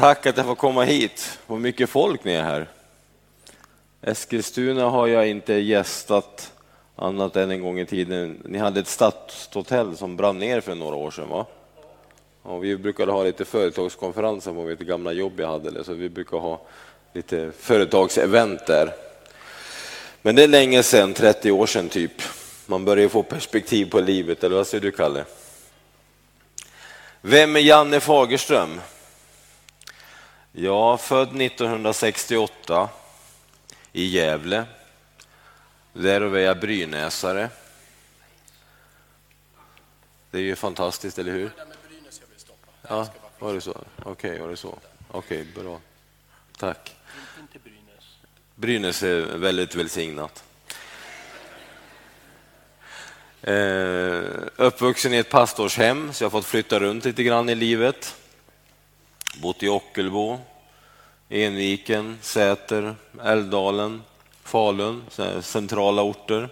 Tack att jag får komma hit. Vad mycket folk ni är här. Eskilstuna har jag inte gästat annat än en gång i tiden. Ni hade ett stadshotell som brann ner för några år sedan va? Och vi brukade ha lite företagskonferenser på mitt gamla jobb jag hade, så vi brukar ha lite företagsevent där. Men det är länge sedan, 30 år sedan typ. Man börjar få perspektiv på livet, eller vad säger du Kalle? Vem är Janne Fagerström? Ja, född 1968 i Gävle. Därav är jag brynäsare. Det är ju fantastiskt, eller hur? Ja, var det så? Okej, okay, var det så? Okej, okay, bra. Tack. Brynäs är väldigt välsignat. Eh, uppvuxen i ett pastorshem, så jag har fått flytta runt lite grann i livet. Bott i Ockelbo, Enviken, Säter, Älvdalen, Falun, centrala orter.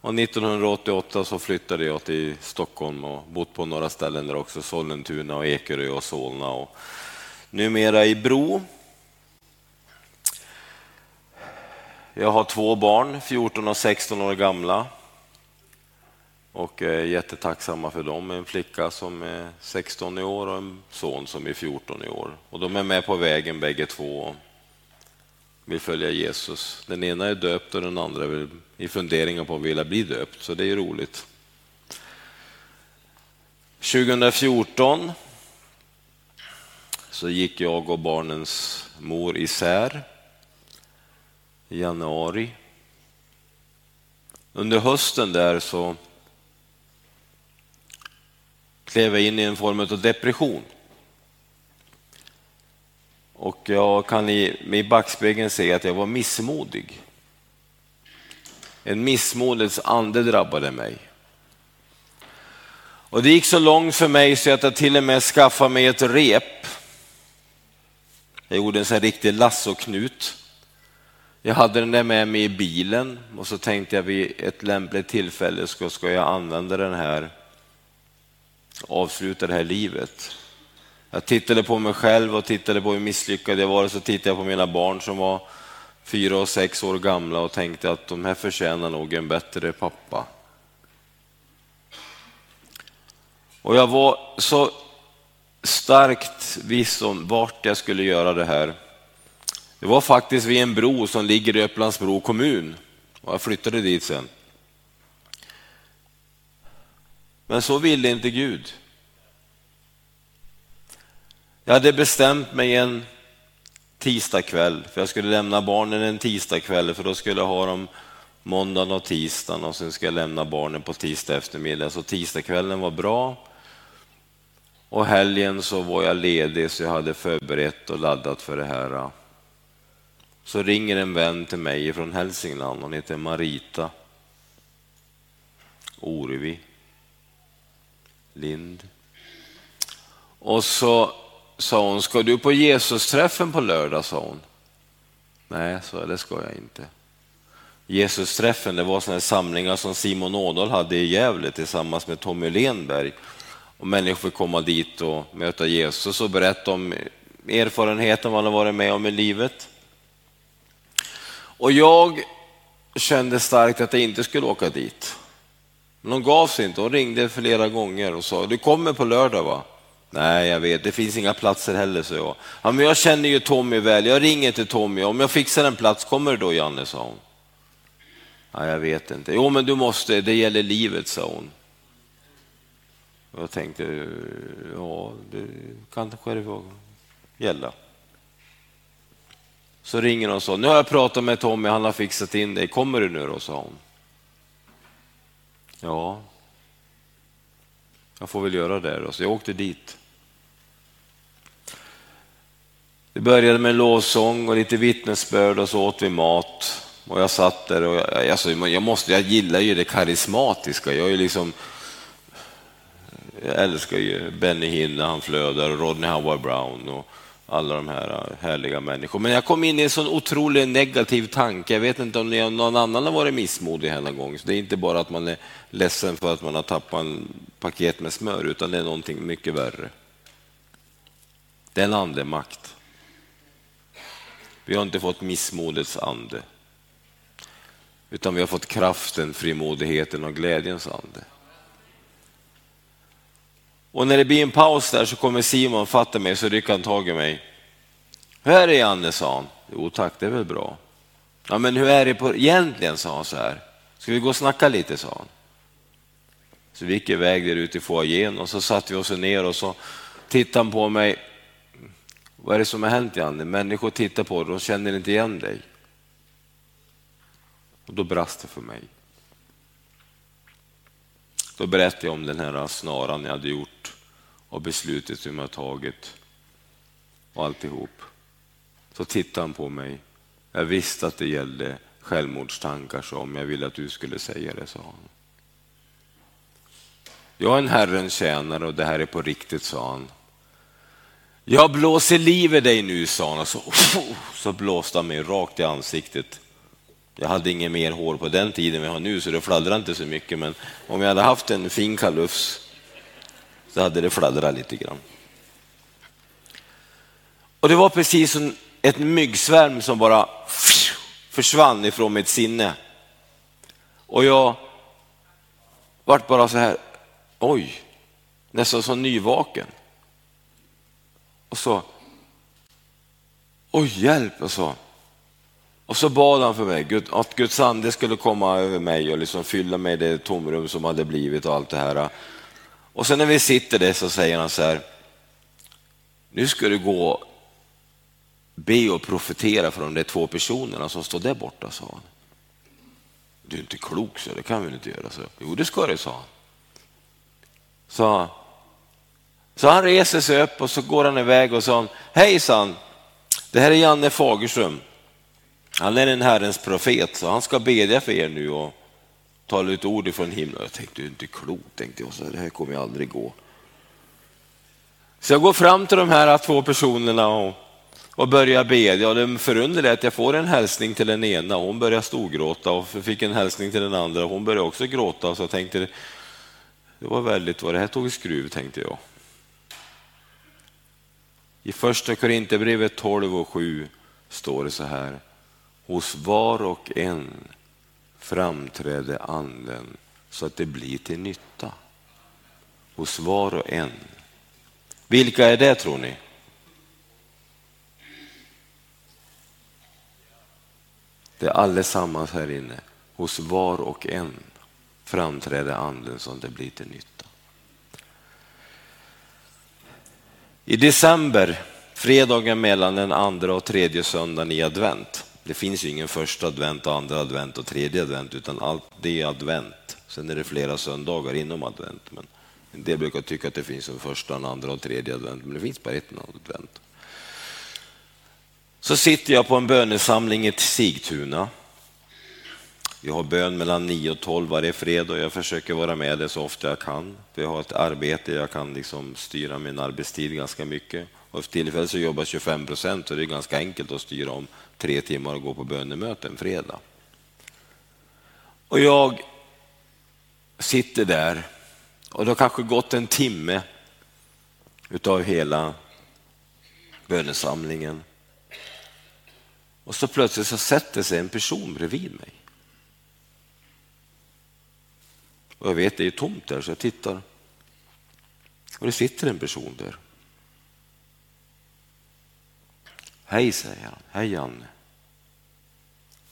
Och 1988 så flyttade jag till Stockholm och bott på några ställen där också, Sollentuna, och Ekerö och Solna. Och numera i Bro. Jag har två barn, 14 och 16 år gamla och är jättetacksamma för dem. En flicka som är 16 i år och en son som är 14 i år. Och de är med på vägen bägge två och vill följa Jesus. Den ena är döpt och den andra är i funderingar på att vilja bli döpt, så det är roligt. 2014 så gick jag och barnens mor isär i januari. Under hösten där så klev jag in i en form av depression. Och jag kan i, i backspegeln se att jag var missmodig. En missmodets ande drabbade mig. Och det gick så långt för mig så att jag till och med skaffade mig ett rep. Jag gjorde en sån här riktig lassoknut. Jag hade den där med mig i bilen och så tänkte jag vid ett lämpligt tillfälle ska, ska jag använda den här avsluta det här livet. Jag tittade på mig själv och tittade på hur misslyckad jag var och så tittade jag på mina barn som var fyra och sex år gamla och tänkte att de här förtjänar nog en bättre pappa. Och jag var så starkt viss om vart jag skulle göra det här. Det var faktiskt vid en bro som ligger i Upplandsbro kommun och jag flyttade dit sen. Men så ville inte Gud. Jag hade bestämt mig en tisdagkväll, för jag skulle lämna barnen en tisdagkväll, för då skulle jag ha dem måndagen och tisdagen och sen ska jag lämna barnen på tisdag eftermiddag. Så tisdagskvällen var bra. Och helgen så var jag ledig så jag hade förberett och laddat för det här. Så ringer en vän till mig från Hälsingland, hon heter Marita Orevi. Lind. Och så sa hon, ska du på Jesus-träffen på lördag? sa hon. Nej, så det ska jag inte. Jesus-träffen, det var sådana samlingar som Simon Ådahl hade i Gävle tillsammans med Tommy Lenberg. Och människor fick komma dit och möta Jesus och berätta om erfarenheten vad han varit med om i livet. Och jag kände starkt att jag inte skulle åka dit. Men hon gav sig inte. Hon ringde flera gånger och sa, du kommer på lördag va? Nej, jag vet, det finns inga platser heller, så jag. Ja, men jag känner ju Tommy väl, jag ringer till Tommy. Om jag fixar en plats, kommer du då Janne, sa hon. Ja, jag vet inte. Jo, men du måste, det gäller livet, sa hon. Jag tänkte, ja, det kanske det får gälla. Så ringer hon och sa, nu har jag pratat med Tommy, han har fixat in dig, kommer du nu då, sa hon. Ja, jag får väl göra det då. Så jag åkte dit. Det började med lovsång och lite vittnesbörd och så åt vi mat. Och jag satt där och jag, alltså, jag, måste, jag gillar ju det karismatiska. Jag är liksom, jag älskar ju Benny Hinn när han flödar och Rodney Howard Brown. Och, alla de här äh, härliga människorna. Men jag kom in i en sån otroligt negativ tanke. Jag vet inte om någon annan har varit missmodig här någon gång. Så det är inte bara att man är ledsen för att man har tappat en paket med smör, utan det är någonting mycket värre. Det är en andemakt. Vi har inte fått missmodets ande, utan vi har fått kraften, frimodigheten och glädjens ande. Och när det blir en paus där så kommer Simon fatta mig så rycker han tag i mig. Hur är det Janne, sa han. Jo tack, det är väl bra. Ja, men hur är det på, egentligen, sa han så här. Ska vi gå och snacka lite, sa han. Så vi gick iväg där ute i foajén och så satte vi oss ner och så tittade han på mig. Vad är det som har hänt Janne? Människor tittar på dig, de känner inte igen dig. Och då brast det för mig. Då berättade jag om den här snaran jag hade gjort och beslutet som jag tagit och alltihop. Så tittade han på mig. Jag visste att det gällde självmordstankar, så om jag ville att du skulle säga det, sa han. Jag är en Herrens tjänare och det här är på riktigt, sa han. Jag blåser liv i dig nu, sa han och så, så blåste han mig rakt i ansiktet. Jag hade inget mer hår på den tiden vi har nu, så det fladdrade inte så mycket, men om jag hade haft en fin kalufs så hade det fladdrat lite grann. Och det var precis som ett myggsvärm som bara försvann ifrån mitt sinne. Och jag vart bara så här, oj, nästan som nyvaken. Och så, oj hjälp och så. Och så bad han för mig, att Guds ande skulle komma över mig och liksom fylla mig det tomrum som hade blivit och allt det här. Och sen när vi sitter där så säger han så här, nu ska du gå be och profetera för de där två personerna som står där borta, sa han. Du är inte klok, så det kan vi inte göra. Så. Jo, det ska du, sa han. Så, så han reser sig upp och så går han iväg och sa, hejsan, det här är Janne Fagerström. Han är en Herrens profet, så han ska bedja för er nu och tala ut ord ifrån himlen. Jag tänkte, du är inte klok, tänkte jag, så det här kommer ju aldrig gå. Så jag går fram till de här två personerna och och börjar bedja. Det förunderliga är att jag får en hälsning till den ena, hon börjar storgråta och fick en hälsning till den andra, hon började också gråta. Så jag tänkte, det var väldigt vad det här tog i skruv, tänkte jag. I första Korinthierbrevet 12 och 7 står det så här. Hos var och en framträder anden så att det blir till nytta. Hos var och en. Vilka är det tror ni? Det är allesammans här inne. Hos var och en framträder anden som det blir till nytta. I december, fredagen mellan den andra och tredje söndagen i advent. Det finns ju ingen första advent, andra advent och tredje advent, utan allt det är advent. Sen är det flera söndagar inom advent. Men en del brukar tycka att det finns en första, en andra och tredje advent, men det finns bara ett advent så sitter jag på en bönesamling i Sigtuna. Vi har bön mellan 9 och 12 varje fredag och jag försöker vara med det så ofta jag kan. Vi har ett arbete, jag kan liksom styra min arbetstid ganska mycket. Och för tillfället så jobbar 25 procent så det är ganska enkelt att styra om tre timmar och gå på bönemöte en fredag. Och jag sitter där och det har kanske gått en timme utav hela bönesamlingen. Och så plötsligt så sätter sig en person bredvid mig. Och jag vet, det är tomt där, så jag tittar. Och det sitter en person där. Hej, säger han. Hej, Janne.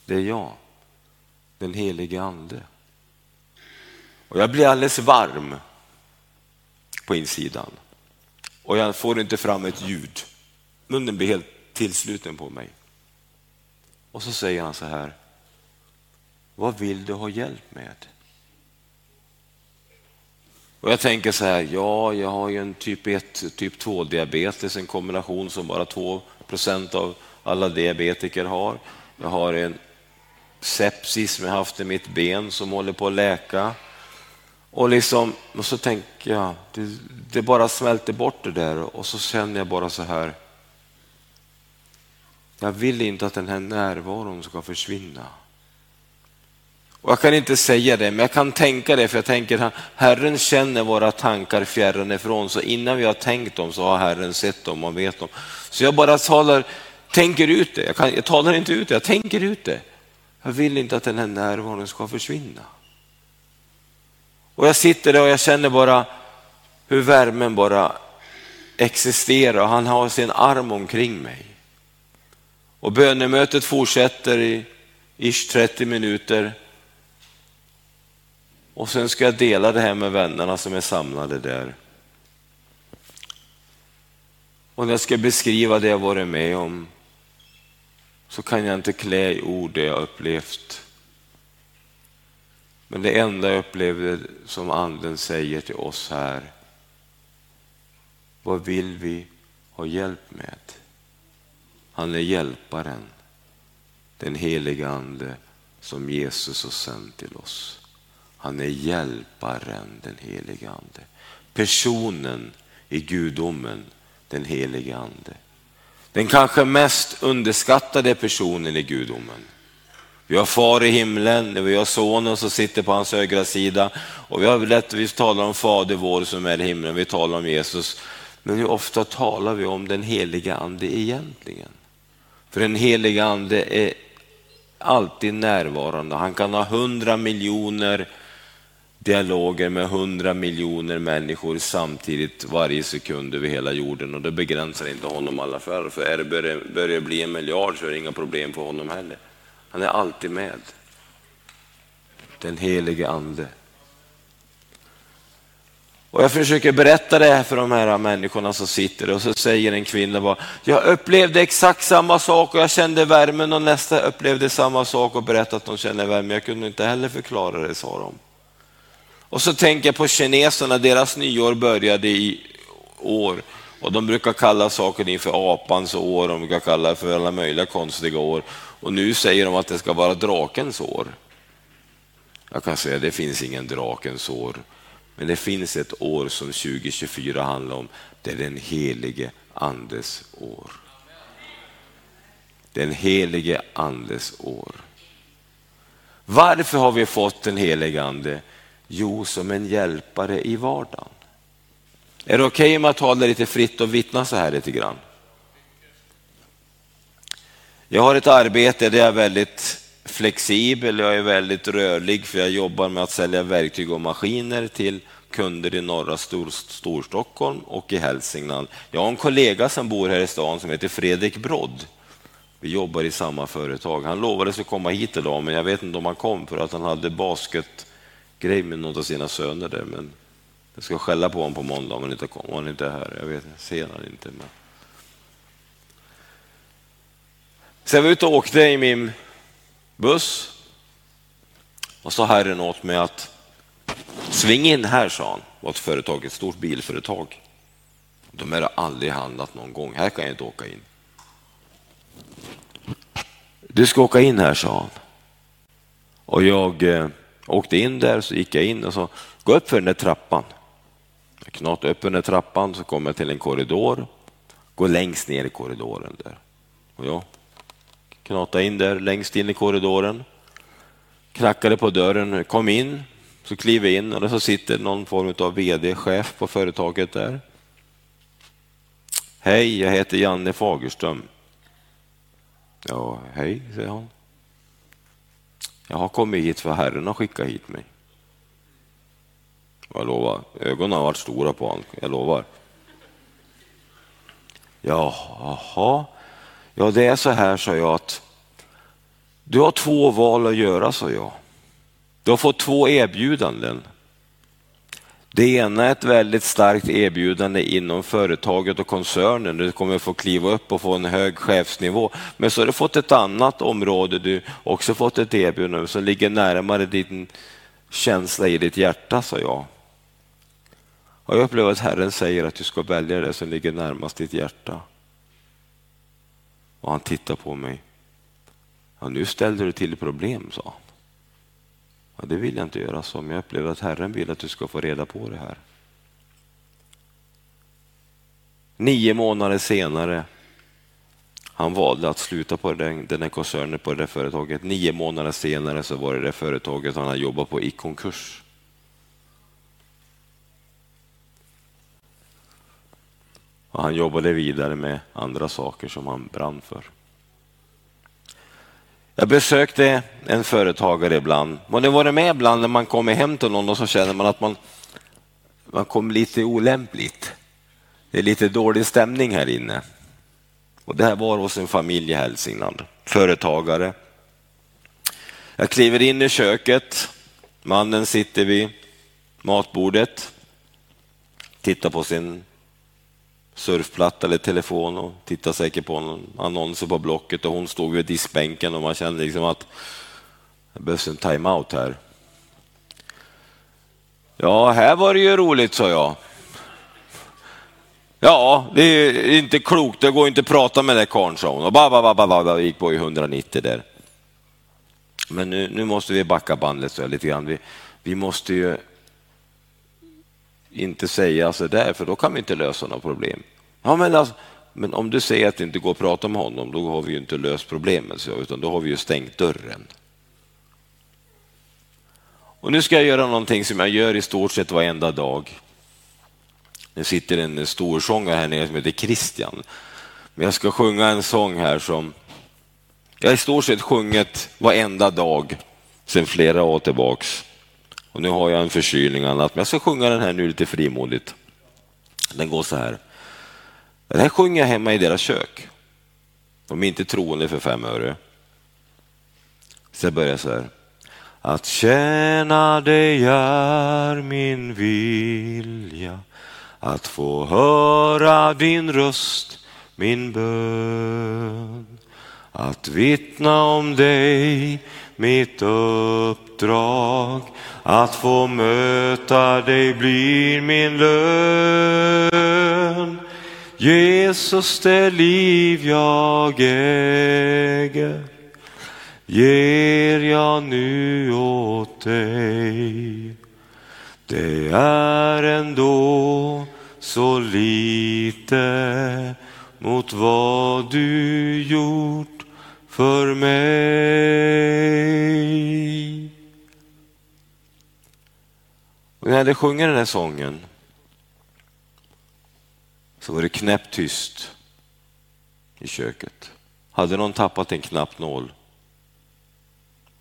Det är jag, den helige Ande. Och jag blir alldeles varm på insidan. Och jag får inte fram ett ljud. Munnen blir helt tillsluten på mig. Och så säger han så här. Vad vill du ha hjälp med? Och jag tänker så här, ja, jag har ju en typ 1, typ 2 diabetes, en kombination som bara två procent av alla diabetiker har. Jag har en sepsis som jag haft i mitt ben som håller på att läka. Och, liksom, och så tänker jag, det, det bara smälter bort det där och så känner jag bara så här, jag vill inte att den här närvaron ska försvinna. Och jag kan inte säga det, men jag kan tänka det, för jag tänker Herren känner våra tankar fjärran ifrån, så innan vi har tänkt dem så har Herren sett dem och vet dem. Så jag bara talar, tänker ut det. Jag, kan, jag talar inte ut det, jag tänker ut det. Jag vill inte att den här närvaron ska försvinna. Och jag sitter där och jag känner bara hur värmen bara existerar och han har sin arm omkring mig. Och bönemötet fortsätter i ish 30 minuter. Och sen ska jag dela det här med vännerna som är samlade där. Och när jag ska beskriva det jag varit med om så kan jag inte klä i ord det jag upplevt. Men det enda jag upplevde som anden säger till oss här, vad vill vi ha hjälp med? Han är hjälparen, den heliga ande som Jesus har sänt till oss. Han är hjälparen, den helige ande. Personen i gudomen, den helige ande. Den kanske mest underskattade personen i gudomen. Vi har far i himlen, vi har sonen som sitter på hans högra sida och vi har lätt, vi talar om fader vår som är i himlen, vi talar om Jesus. Men hur ofta talar vi om den heliga ande egentligen? För den heliga ande är alltid närvarande. Han kan ha hundra miljoner dialoger med hundra miljoner människor samtidigt varje sekund över hela jorden och det begränsar inte honom alla fall. För är det börjar, börjar bli en miljard så är det inga problem för honom heller. Han är alltid med. Den helige ande. Och jag försöker berätta det här för de här människorna som sitter och så säger en kvinna bara, jag upplevde exakt samma sak och jag kände värmen och nästa upplevde samma sak och berättade att de kände värme. Jag kunde inte heller förklara det, sa de. Och så tänker jag på kineserna, deras nyår började i år och de brukar kalla saker inför apans år, de brukar kalla det för alla möjliga konstiga år. Och nu säger de att det ska vara drakens år. Jag kan säga att det finns ingen drakens år. Men det finns ett år som 2024 handlar om. Det är den helige andes år. Den helige andes år. Varför har vi fått den helige ande? Jo, som en hjälpare i vardagen. Är det okej okay om jag talar lite fritt och vittnar så här lite grann? Jag har ett arbete där jag är väldigt flexibel, jag är väldigt rörlig för jag jobbar med att sälja verktyg och maskiner till kunder i norra Stor Storstockholm och i Hälsingland. Jag har en kollega som bor här i stan som heter Fredrik Brodd. Vi jobbar i samma företag. Han lovade sig komma hit idag, men jag vet inte om han kom för att han hade basket grej med någon av sina söner där. Men jag ska skälla på honom på måndag om han inte kommer. Han inte är här. Jag vet, ser han inte. Men... Sen var jag ute och åkte i min buss och sa Herren åt mig att sving in här, sa han. Det var ett företag, ett stort bilföretag. De har aldrig handlat någon gång. Här kan jag inte åka in. Du ska åka in här, sa han. Och jag eh, åkte in där, så gick jag in och sa, gå upp för den där trappan. Jag knatade upp den där trappan, så kom jag till en korridor. Gå längst ner i korridoren där. Och jag knatade in där längst in i korridoren. Knackade på dörren, kom in, så kliver in och så sitter någon form av vd, chef på företaget där. Hej, jag heter Janne Fagerström. Ja, hej, säger han. Jag har kommit hit för Herren har skickat hit mig. Jag lovar, ögonen har varit stora på honom, jag lovar. Jaha, ja det är så här, sa jag, att du har två val att göra, sa jag. Du har fått två erbjudanden. Det ena är ett väldigt starkt erbjudande inom företaget och koncernen. Du kommer få kliva upp och få en hög chefsnivå. Men så har du fått ett annat område, du också fått ett erbjudande som ligger närmare din känsla i ditt hjärta, sa jag. Och jag upplever att Herren säger att du ska välja det som ligger närmast ditt hjärta. Och han tittar på mig. Ja, nu ställde du till problem, sa han. Ja, det vill jag inte göra så, men jag upplever att Herren vill att du ska få reda på det här. Nio månader senare Han valde att sluta på den, den här koncernen, på det företaget. Nio månader senare så var det det företaget han hade jobbat på i konkurs. Och han jobbade vidare med andra saker som han brann för. Jag besökte en företagare ibland. Man har varit med ibland när man kommer hem till någon och så känner man att man, man kommer lite olämpligt. Det är lite dålig stämning här inne. Och det här var hos en familj i Hälsingland, företagare. Jag kliver in i köket, mannen sitter vid matbordet, tittar på sin surfplatta eller telefon och tittar säkert på någon annonser på Blocket och hon stod vid diskbänken och man kände liksom att det behövs en timeout här. Ja, här var det ju roligt, sa jag. Ja, det är inte klokt, det går inte att prata med den karln, sa hon. Och bara, bara, bara, bara, gick på i 190 där. Men nu, nu måste vi backa bandet så lite grann. Vi, vi måste ju inte säga så där, för då kan vi inte lösa några problem. Ja, men, alltså, men om du säger att det inte går att prata med honom, då har vi ju inte löst problemet, utan då har vi ju stängt dörren. Och nu ska jag göra någonting som jag gör i stort sett varenda dag. Det sitter en stor sångare här nere som heter Christian. Men jag ska sjunga en sång här som jag i stort sett sjungit varenda dag sedan flera år tillbaks. Och nu har jag en förkylning och annat, men jag ska sjunga den här nu lite frimodigt. Den går så här. Den här sjunger jag hemma i deras kök. De är inte troende för fem öre. Så jag börjar så här. Att tjäna dig är min vilja att få höra din röst, min bön. Att vittna om dig, mitt uppdrag. Att få möta dig blir min lön. Jesus, det liv jag äger ger jag nu åt dig. Det är ändå så lite mot vad du gjort för mig. Och när jag sjunger den här sången så var det knäpptyst i köket. Hade någon tappat en knappnål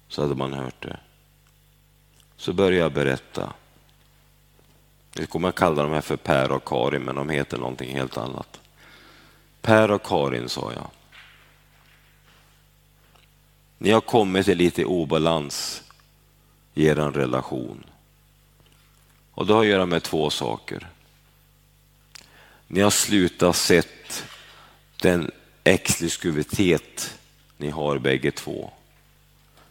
så hade man hört det. Så började jag berätta Jag kommer att kalla dem här för Per och Karin, men de heter någonting helt annat. Per och Karin, sa jag. Ni har kommit i lite obalans i er relation. Och det har att göra med två saker. Ni har slutat sett den exklusivitet ni har bägge två.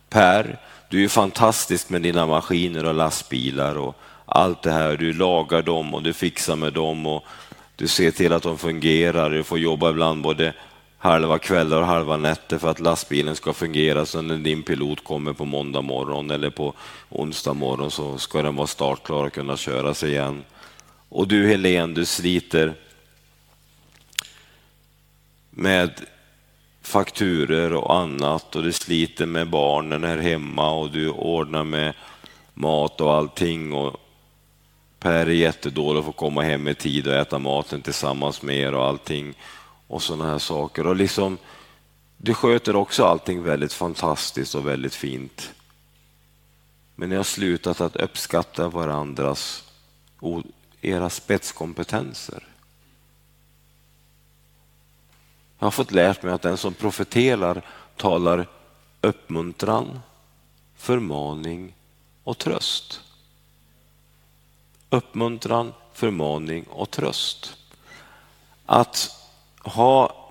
Per, du är fantastisk med dina maskiner och lastbilar och allt det här. Du lagar dem och du fixar med dem och du ser till att de fungerar. Du får jobba ibland både halva kvällar och halva nätter för att lastbilen ska fungera. Så när din pilot kommer på måndag morgon eller på onsdag morgon så ska den vara startklar och kunna köras igen. Och du Helene, du sliter med fakturer och annat och du sliter med barnen här hemma och du ordnar med mat och allting. Och Per är jättedålig att får komma hem i tid och äta maten tillsammans med er och allting och sådana här saker. Och liksom, du sköter också allting väldigt fantastiskt och väldigt fint. Men ni har slutat att uppskatta varandras, era spetskompetenser. Jag har fått lärt mig att den som profeterar talar uppmuntran, förmaning och tröst uppmuntran, förmaning och tröst. Att ha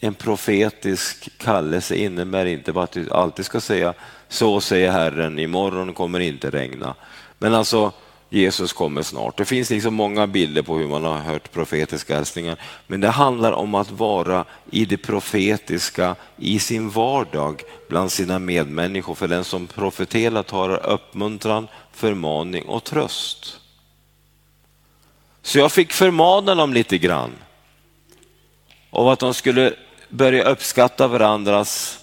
en profetisk kallelse innebär inte bara att du alltid ska säga så säger Herren, imorgon kommer inte regna. Men alltså Jesus kommer snart. Det finns liksom många bilder på hur man har hört profetiska hälsningar. Men det handlar om att vara i det profetiska i sin vardag bland sina medmänniskor. För den som profeterar tar uppmuntran, förmaning och tröst. Så jag fick förmana dem lite grann av att de skulle börja uppskatta varandras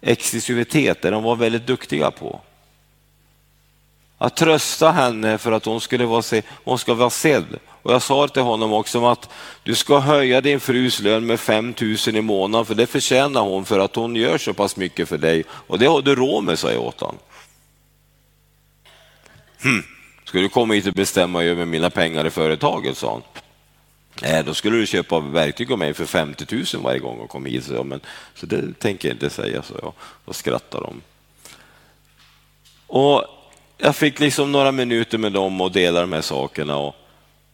exklusivitet, det de var väldigt duktiga på. Att trösta henne för att hon skulle vara, se, hon ska vara sedd. Och jag sa till honom också att du ska höja din frus lön med 5 000 i månaden för det förtjänar hon för att hon gör så pass mycket för dig och det har du råd med, sa jag åt honom. Hm. Ska du komma hit och bestämma över mina pengar i företaget, sa han. Nej, då skulle du köpa verktyg av mig för 50 000 varje gång och kom hit. Så, men, så det tänker jag inte säga, så jag. Och skrattar de. Och jag fick liksom några minuter med dem och dela de här sakerna. Och,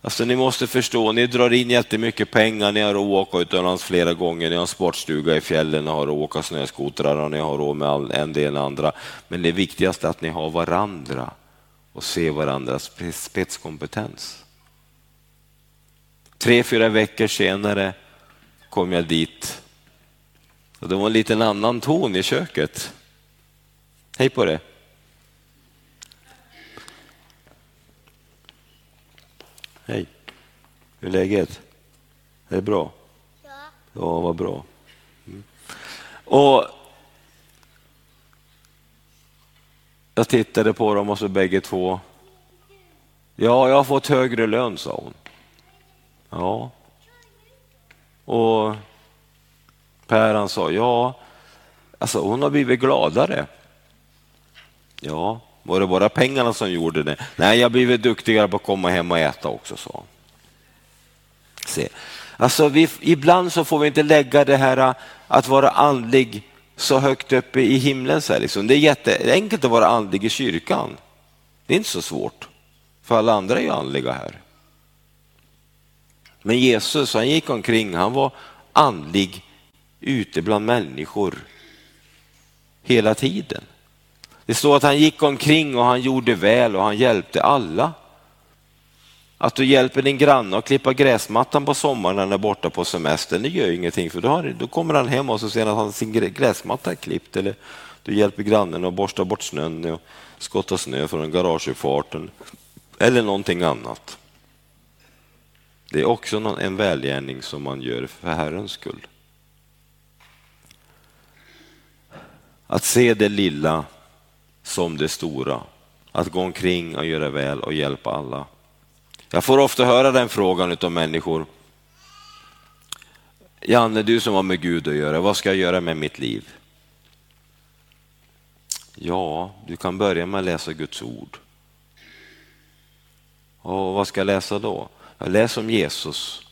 alltså, ni måste förstå, ni drar in jättemycket pengar, ni har råd att åka utomlands flera gånger, ni har en sportstuga i fjällen, ni har råd att åka snöskotrar och ni har råd med all, en del andra. Men det viktigaste är att ni har varandra och ser varandras spetskompetens. Tre, fyra veckor senare kom jag dit och det var en liten annan ton i köket. Hej på det. Hej. Hur är läget? Är det bra? Ja. Ja, vad bra. Mm. Och Jag tittade på dem och så bägge två. Ja, jag har fått högre lön, sa hon. Ja. Och Per han sa, ja, alltså hon har blivit gladare. Ja, var det bara pengarna som gjorde det? Nej, jag har blivit duktigare på att komma hem och äta också, sa hon. Se. Alltså, vi, ibland så får vi inte lägga det här äh, att vara andlig så högt uppe i himlen. Så här, liksom. Det är jätteenkelt att vara andlig i kyrkan. Det är inte så svårt, för alla andra är ju andliga här. Men Jesus, han gick omkring, han var andlig ute bland människor hela tiden. Det står att han gick omkring och han gjorde väl och han hjälpte alla. Att du hjälper din granne att klippa gräsmattan på sommaren när han är borta på semestern, det gör ingenting för då, då kommer han hem och så ser han att han sin gräsmatta är klippt. Eller du hjälper grannen att borsta bort snön och skotta snö från garageuppfarten. Eller någonting annat. Det är också en välgärning som man gör för Herrens skull. Att se det lilla som det stora. Att gå omkring och göra väl och hjälpa alla. Jag får ofta höra den frågan av människor. Janne, du som har med Gud att göra, vad ska jag göra med mitt liv? Ja, du kan börja med att läsa Guds ord. Och vad ska jag läsa då? Jag läser om Jesus.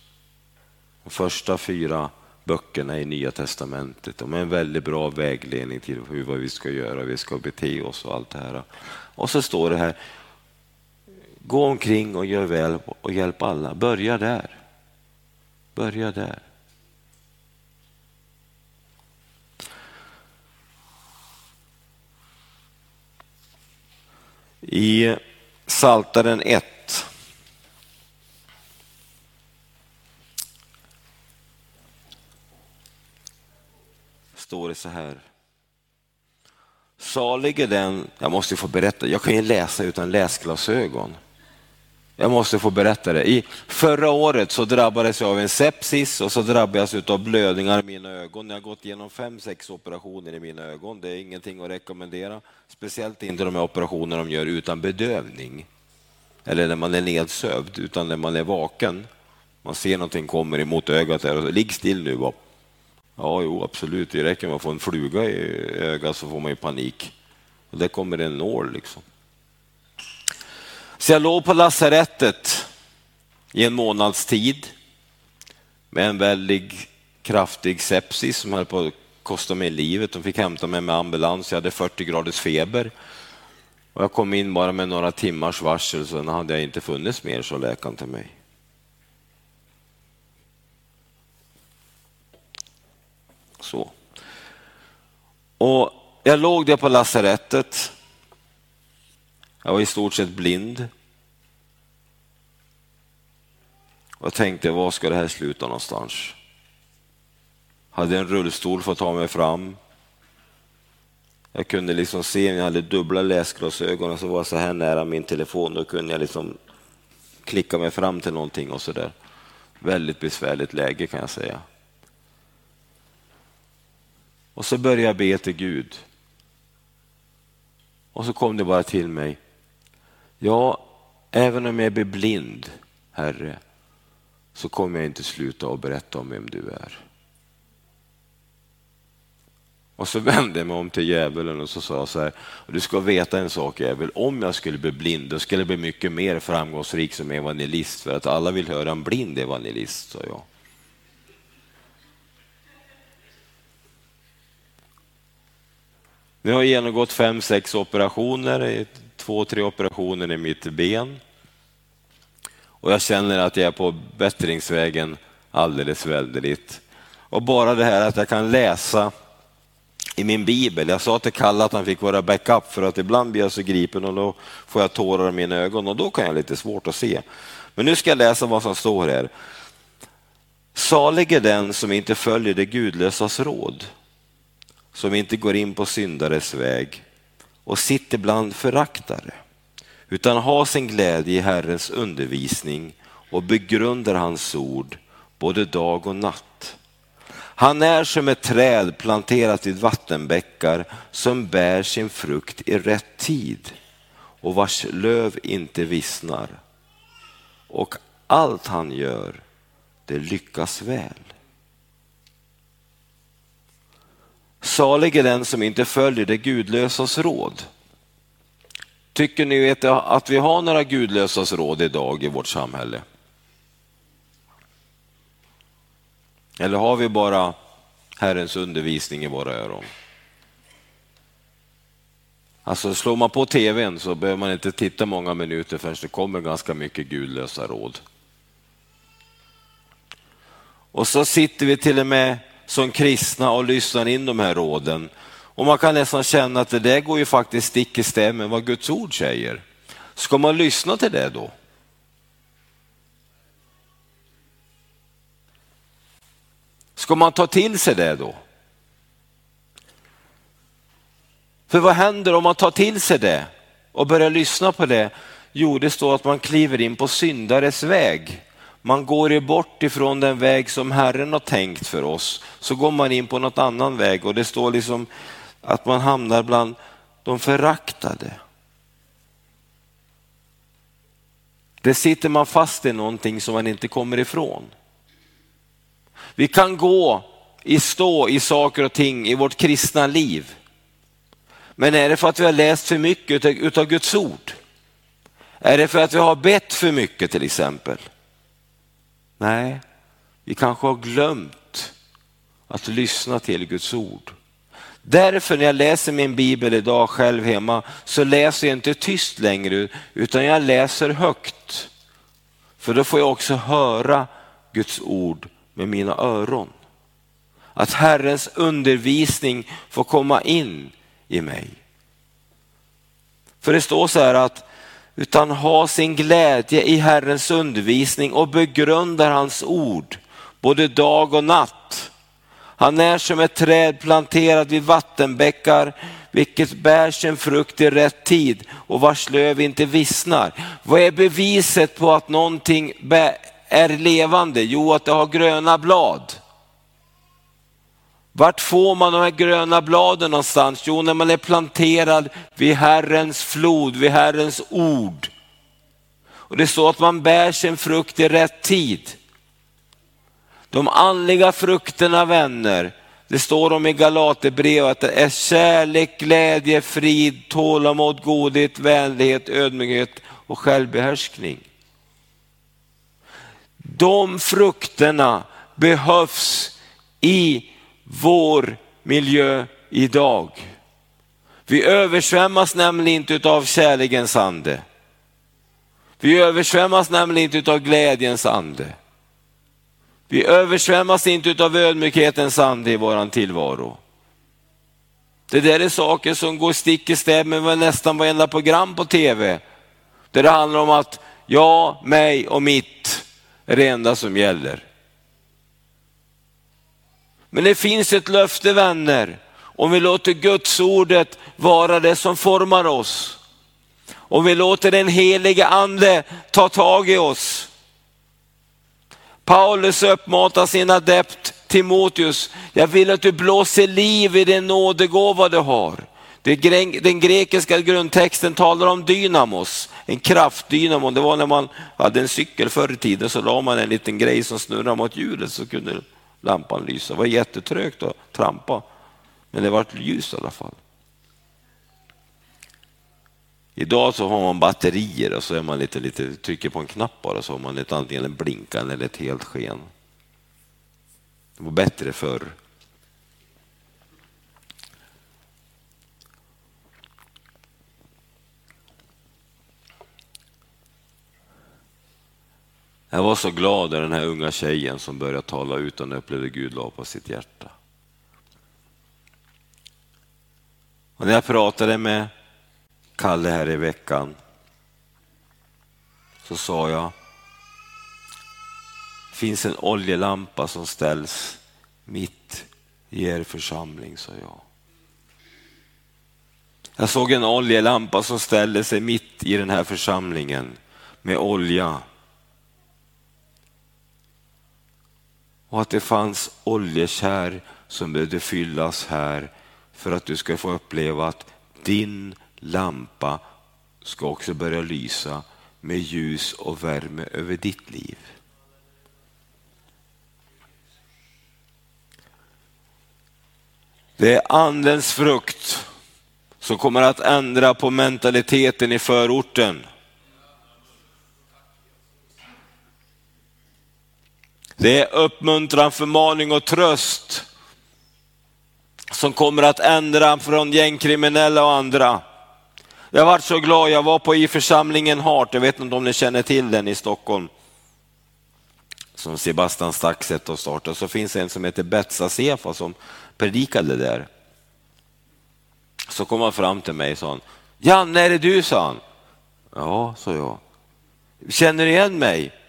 De första fyra böckerna i Nya Testamentet. De är en väldigt bra vägledning till hur vad vi ska göra, vi ska bete oss och allt det här. Och så står det här, Gå omkring och gör väl och hjälp alla. Börja där. Börja där. I Saltaren 1 står det så här. Salig är den, jag måste få berätta, jag kan ju läsa utan läsglasögon. Jag måste få berätta det. I förra året så drabbades jag av en sepsis och så drabbades jag av blödningar i mina ögon. Jag har gått igenom fem, sex operationer i mina ögon. Det är ingenting att rekommendera. Speciellt inte de här operationerna de gör utan bedövning. Eller när man är nedsövd, utan när man är vaken. Man ser någonting kommer emot ögat där och så, ligg still nu bara. Ja, jo, absolut. Det räcker med att få en fluga i ögat så får man ju panik. Och där kommer en nål liksom. Så jag låg på lasarettet i en månads tid med en väldigt kraftig sepsis som höll på att kosta mig livet. De fick hämta mig med ambulans. Jag hade 40 graders feber. Och jag kom in bara med några timmars varsel, sen hade jag inte funnits mer, så läkaren till mig. Så. Och jag låg där på lasarettet jag var i stort sett blind. Och tänkte, var ska det här sluta någonstans? Hade en rullstol för att ta mig fram. Jag kunde liksom se, jag hade dubbla läsglasögon och så var jag så här nära min telefon, då kunde jag liksom klicka mig fram till någonting och så där. Väldigt besvärligt läge kan jag säga. Och så började jag be till Gud. Och så kom det bara till mig. Ja, även om jag blir blind, Herre, så kommer jag inte sluta att berätta om vem du är. Och så vände jag mig om till djävulen och så sa jag så här, du ska veta en sak djävul, om jag skulle bli blind, då skulle jag bli mycket mer framgångsrik som evangelist, för att alla vill höra en blind evangelist, sa jag. Nu har jag genomgått fem, sex operationer, två, tre operationer i mitt ben. Och jag känner att jag är på bättringsvägen alldeles väldigt. Och bara det här att jag kan läsa i min bibel. Jag sa till Kalle att han fick vara backup för att ibland blir jag så gripen och då får jag tårar i mina ögon och då kan jag lite svårt att se. Men nu ska jag läsa vad som står här. Salig är den som inte följer det gudlösas råd, som inte går in på syndares väg och sitter bland föraktare, utan har sin glädje i Herrens undervisning och begrundar hans ord både dag och natt. Han är som ett träd planterat vid vattenbäckar som bär sin frukt i rätt tid och vars löv inte vissnar. Och allt han gör, det lyckas väl. Salig är den som inte följer det gudlösas råd. Tycker ni att vi har några gudlösas råd idag i vårt samhälle? Eller har vi bara Herrens undervisning i våra öron? Alltså slår man på tvn så behöver man inte titta många minuter förrän det kommer ganska mycket gudlösa råd. Och så sitter vi till och med som kristna och lyssnar in de här råden. Och man kan nästan känna att det där går ju faktiskt stick i stäv med vad Guds ord säger. Ska man lyssna till det då? Ska man ta till sig det då? För vad händer om man tar till sig det och börjar lyssna på det? Jo, det står att man kliver in på syndares väg. Man går bort ifrån den väg som Herren har tänkt för oss. Så går man in på något annan väg och det står liksom att man hamnar bland de föraktade. Det sitter man fast i någonting som man inte kommer ifrån. Vi kan gå i stå i saker och ting i vårt kristna liv. Men är det för att vi har läst för mycket utav Guds ord? Är det för att vi har bett för mycket till exempel? Nej, vi kanske har glömt att lyssna till Guds ord. Därför när jag läser min bibel idag själv hemma så läser jag inte tyst längre utan jag läser högt. För då får jag också höra Guds ord med mina öron. Att Herrens undervisning får komma in i mig. För det står så här att utan ha sin glädje i Herrens undervisning och begrundar hans ord både dag och natt. Han är som ett träd planterat vid vattenbäckar vilket bär sin frukt i rätt tid och vars löv inte vissnar. Vad är beviset på att någonting är levande? Jo, att det har gröna blad. Vart får man de här gröna bladen någonstans? Jo, när man är planterad vid Herrens flod, vid Herrens ord. Och Det står att man bär sin frukt i rätt tid. De andliga frukterna vänner, det står om i Galaterbrevet att det är kärlek, glädje, frid, tålamod, godhet, vänlighet, ödmjukhet och självbehärskning. De frukterna behövs i vår miljö idag. Vi översvämmas nämligen inte av kärlekens ande. Vi översvämmas nämligen inte av glädjens ande. Vi översvämmas inte av ödmjukhetens ande i våran tillvaro. Det där är saker som går stick i stäv med nästan varenda program på tv. Där det handlar om att jag, mig och mitt är det enda som gäller. Men det finns ett löfte vänner, om vi låter Guds ordet vara det som formar oss. Om vi låter den helige ande ta tag i oss. Paulus uppmanar sin adept Timoteus, jag vill att du blåser liv i den nådegåva du har. Den grekiska grundtexten talar om dynamos, en kraftdynamo. Det var när man hade en cykel förr i tiden så la man en liten grej som snurrade mot hjulet så kunde lampan lysa. Det var jättetrögt att trampa, men det var ljus i alla fall. Idag så har man batterier och så är man lite, lite, trycker på en knapp bara så har man ett antingen en blinkande eller ett helt sken. Det var bättre förr. Jag var så glad när den här unga tjejen som började tala utan upplevde Gud la på sitt hjärta. Och när jag pratade med Kalle här i veckan så sa jag, det finns en oljelampa som ställs mitt i er församling, sa jag. Jag såg en oljelampa som ställde sig mitt i den här församlingen med olja. Och att det fanns oljekär som behövde fyllas här för att du ska få uppleva att din lampa ska också börja lysa med ljus och värme över ditt liv. Det är andens frukt som kommer att ändra på mentaliteten i förorten. Det är uppmuntran, förmaning och tröst som kommer att ändra från gängkriminella och andra. Jag varit så glad, jag var på i församlingen Hart, jag vet inte om ni känner till den i Stockholm. Som Sebastian Staxet har startat. Så finns en som heter Betsa Sefa som predikade där. Så kom han fram till mig och sa, Janne är det du? sa han. Ja, sa jag. Känner du igen mig?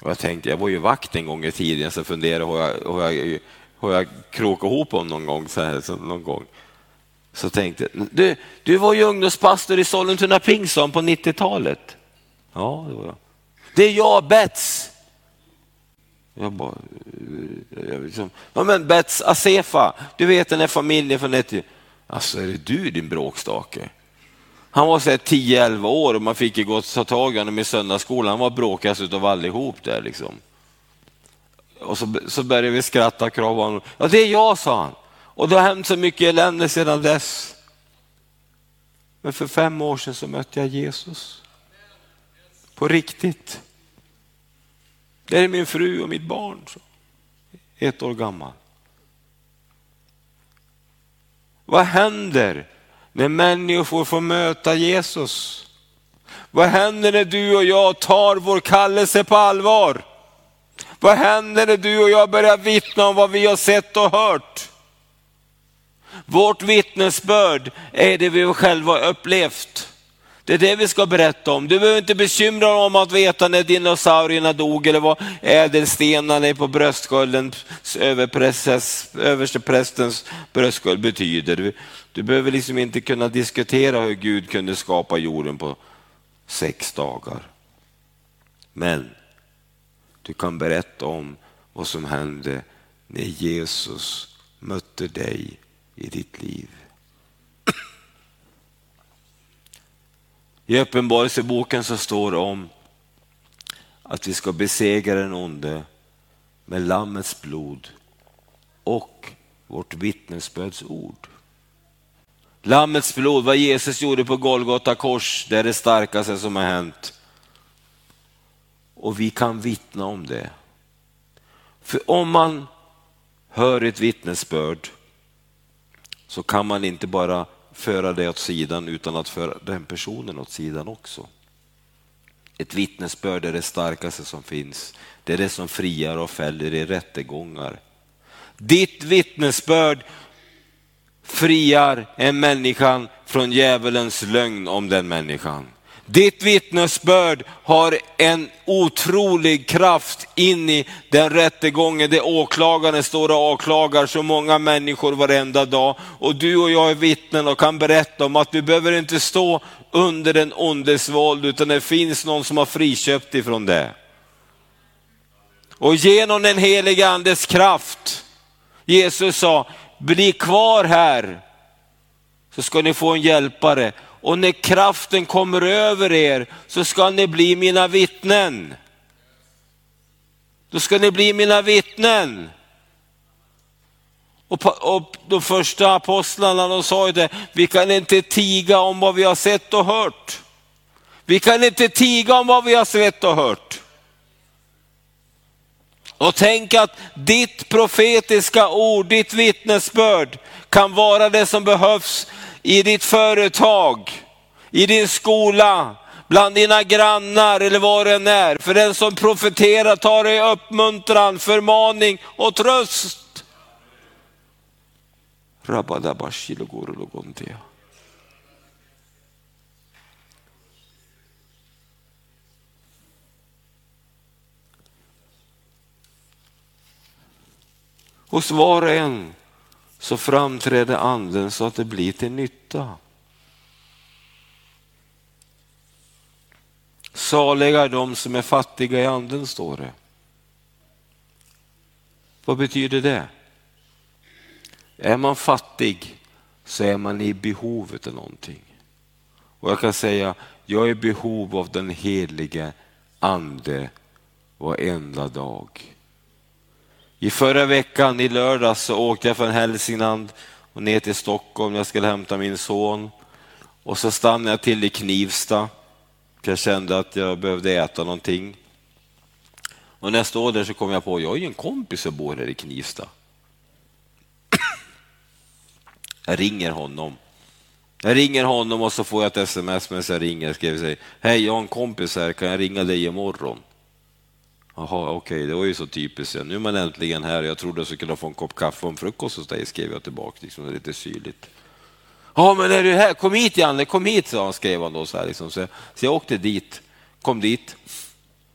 Och jag tänkte, jag var ju vakt en gång i tiden, så funderade hur jag, hur jag, hur jag krokade ihop honom någon gång. Så här, så någon gång. Så tänkte du, du var ju ungdomspastor i Sollentuna Pingston på 90-talet. Ja, det var jag. Det är jag, Bets. Jag bara, eh, jag liksom, ja men Bets Asefa, du vet den här familjen från ett... Alltså är det du din bråkstake? Han var 10-11 år och man fick ju gå och ta tag i honom i söndagsskolan. Han var bråkigast av allihop där liksom. Och så, så började vi skratta och krava honom. Ja det är jag, sa han. Och det har hänt så mycket elände sedan dess. Men för fem år sedan så mötte jag Jesus. På riktigt. Det är min fru och mitt barn. Så. Ett år gammal. Vad händer när människor får möta Jesus? Vad händer när du och jag tar vår kallelse på allvar? Vad händer när du och jag börjar vittna om vad vi har sett och hört? Vårt vittnesbörd är det vi själva upplevt. Det är det vi ska berätta om. Du behöver inte bekymra dig om att veta när dinosaurierna dog eller vad ädelstenarna på bröstskölden, översteprästens bröstsköld betyder. Du, behöver liksom inte kunna diskutera hur Gud kunde skapa jorden på sex dagar. Men du kan berätta om vad som hände när Jesus mötte dig i ditt liv. I Uppenbarelseboken så står det om att vi ska besegra den onde med Lammets blod och vårt vittnesbörds ord. Lammets blod, vad Jesus gjorde på Golgata kors, det är det starkaste som har hänt. Och vi kan vittna om det. För om man hör ett vittnesbörd så kan man inte bara föra det åt sidan utan att föra den personen åt sidan också. Ett vittnesbörd är det starkaste som finns. Det är det som friar och fäller i rättegångar. Ditt vittnesbörd friar en människan från djävulens lögn om den människan. Ditt vittnesbörd har en otrolig kraft in i den rättegången där åklagaren står och åklagar så många människor varenda dag. Och du och jag är vittnen och kan berätta om att du behöver inte stå under den ondes våld utan det finns någon som har friköpt ifrån det. Och genom den heliga andes kraft Jesus sa, bli kvar här så ska ni få en hjälpare. Och när kraften kommer över er så ska ni bli mina vittnen. Då ska ni bli mina vittnen. Och, och de första apostlarna de sa ju det, vi kan inte tiga om vad vi har sett och hört. Vi kan inte tiga om vad vi har sett och hört. Och tänk att ditt profetiska ord, ditt vittnesbörd kan vara det som behövs i ditt företag, i din skola, bland dina grannar eller var det än är. För den som profeterar tar dig uppmuntran, förmaning och tröst. Hos var och en så framträder anden så att det blir till nytta. Saliga är de som är fattiga i anden, står det. Vad betyder det? Är man fattig så är man i behovet av någonting. Och jag kan säga, jag är i behov av den helige ande varenda dag. I förra veckan, i lördags, så åkte jag från Hälsingland och ner till Stockholm. Jag skulle hämta min son. Och så stannade jag till i Knivsta. Jag kände att jag behövde äta någonting. Och när jag står där så kom jag på, att jag har ju en kompis som bor här i Knivsta. Jag ringer honom. Jag ringer honom och så får jag ett sms men jag ringer och skriver hej jag har en kompis här, kan jag ringa dig imorgon? Jaha, okej, okay, det var ju så typiskt. Nu är man äntligen här. Jag trodde jag skulle kunna få en kopp kaffe och en frukost hos dig, skrev jag tillbaka. Liksom, det är lite syrligt. Ja, men är du här? Kom hit Janne, kom hit, sa han, skrev han då. Så, här, liksom. så, så jag åkte dit, kom dit,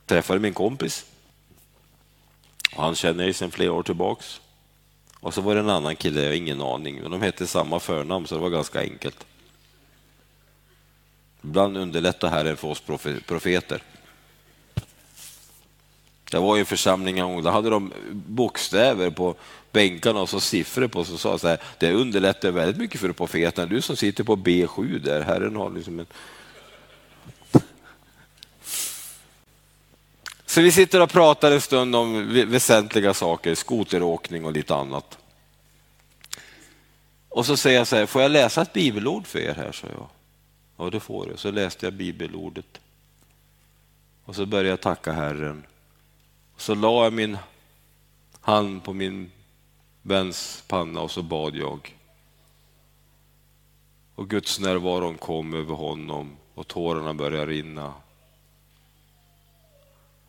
träffade min kompis. Han känner jag sedan flera år tillbaks. Och så var det en annan kille, jag har ingen aning, men de hette samma förnamn så det var ganska enkelt. Ibland underlättar Herren för oss profeter. Det var ju en församling en gång, då hade de bokstäver på bänkarna och så siffror på så sa så här, det underlättar väldigt mycket för profeten. Du som sitter på B7 där, Herren har liksom en... Så vi sitter och pratar en stund om väsentliga saker, skoteråkning och lite annat. Och så säger jag så här, får jag läsa ett bibelord för er här? Så jag. Ja, det får du. Så läste jag bibelordet. Och så började jag tacka Herren. Så la jag min hand på min väns panna och så bad jag. Och Guds närvaron kom över honom och tårarna började rinna.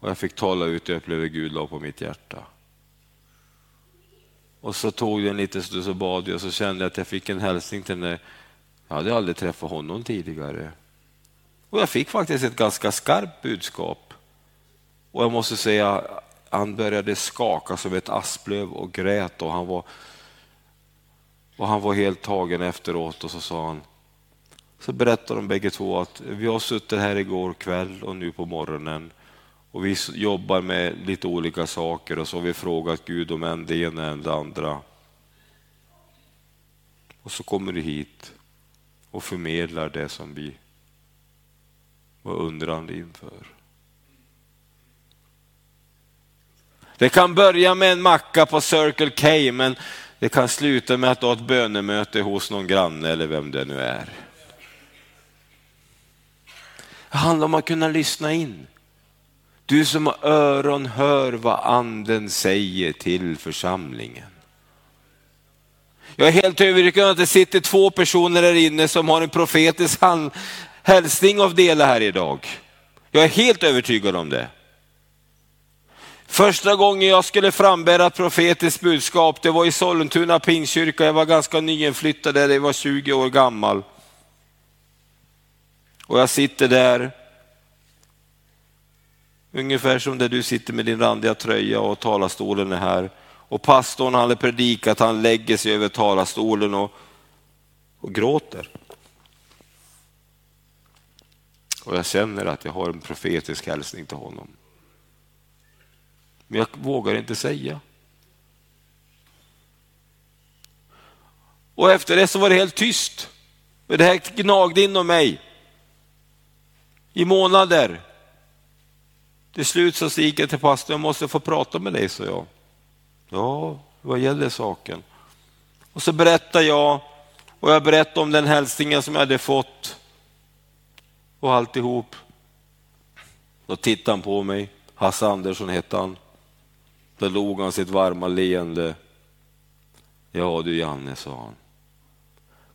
Och jag fick tala ut, jag upplevde Gud la på mitt hjärta. Och så tog det en liten stund så bad jag och så kände jag att jag fick en hälsning till henne. Jag hade aldrig träffat honom tidigare. Och jag fick faktiskt ett ganska skarpt budskap. Och jag måste säga, han började skaka som ett asplöv och grät och han var, och han var helt tagen efteråt och så sa han, så berättade de bägge två att vi har suttit här igår kväll och nu på morgonen och vi jobbar med lite olika saker och så har vi frågat Gud om en det ena än det andra. Och så kommer du hit och förmedlar det som vi var undrande inför. Det kan börja med en macka på Circle K men det kan sluta med att du har ett bönemöte hos någon granne eller vem det nu är. Det handlar om att kunna lyssna in. Du som har öron hör vad anden säger till församlingen. Jag är helt övertygad om att det sitter två personer där inne som har en profetisk hälsning av dela här idag. Jag är helt övertygad om det. Första gången jag skulle frambära ett profetiskt budskap, det var i Sollentuna pingstkyrka. Jag var ganska nyinflyttad där, jag var 20 år gammal. Och jag sitter där, ungefär som där du sitter med din randiga tröja och talarstolen är här. Och pastorn han hade predikat, han lägger sig över talarstolen och, och gråter. Och jag känner att jag har en profetisk hälsning till honom. Men jag vågar inte säga. Och efter det så var det helt tyst. Men det här gnagde inom mig i månader. Till slut så gick jag till pastorn, jag måste få prata med dig, sa jag. Ja, vad gäller saken? Och så berättade jag och jag berättade om den hälsningen som jag hade fått och alltihop. Då tittade han på mig, Hasse Andersson hette han. Då log han sitt varma leende. Ja du Janne, sa han.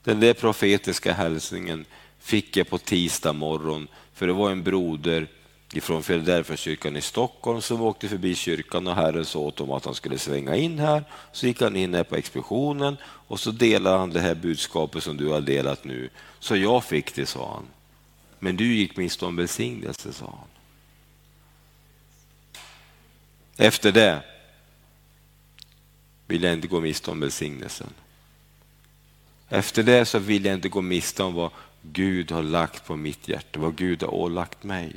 Den där profetiska hälsningen fick jag på tisdag morgon, för det var en broder ifrån Filadelfiakyrkan i Stockholm som åkte förbi kyrkan och Herren sa åt honom att han skulle svänga in här. Så gick han in här på expeditionen och så delade han det här budskapet som du har delat nu. Så jag fick det, sa han. Men du gick miste om välsignelse, sa han. Efter det vill jag inte gå miste om välsignelsen. Efter det så vill jag inte gå miste om vad Gud har lagt på mitt hjärta, vad Gud har ålagt mig.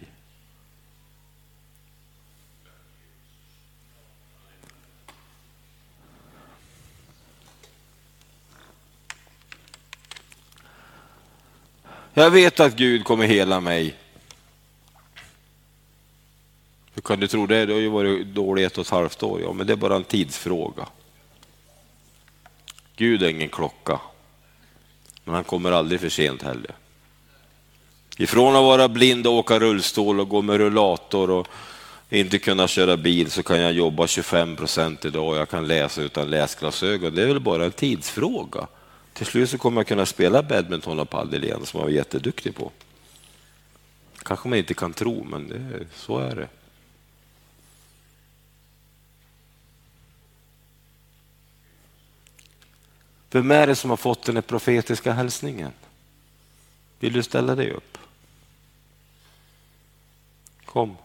Jag vet att Gud kommer hela mig. Hur kan du tro det? Du har ju varit dålig ett och ett halvt år. Ja, men det är bara en tidsfråga. Gud är ingen klocka. Men han kommer aldrig för sent heller. Ifrån att vara blind och åka rullstol och gå med rullator och inte kunna köra bil så kan jag jobba 25 procent idag och jag kan läsa utan läsglasögon. Det är väl bara en tidsfråga. Till slut så kommer jag kunna spela badminton och padel igen som jag var jätteduktig på. Kanske man inte kan tro, men det, så är det. Vem är det som har fått den profetiska hälsningen? Vill du ställa dig upp? Kom.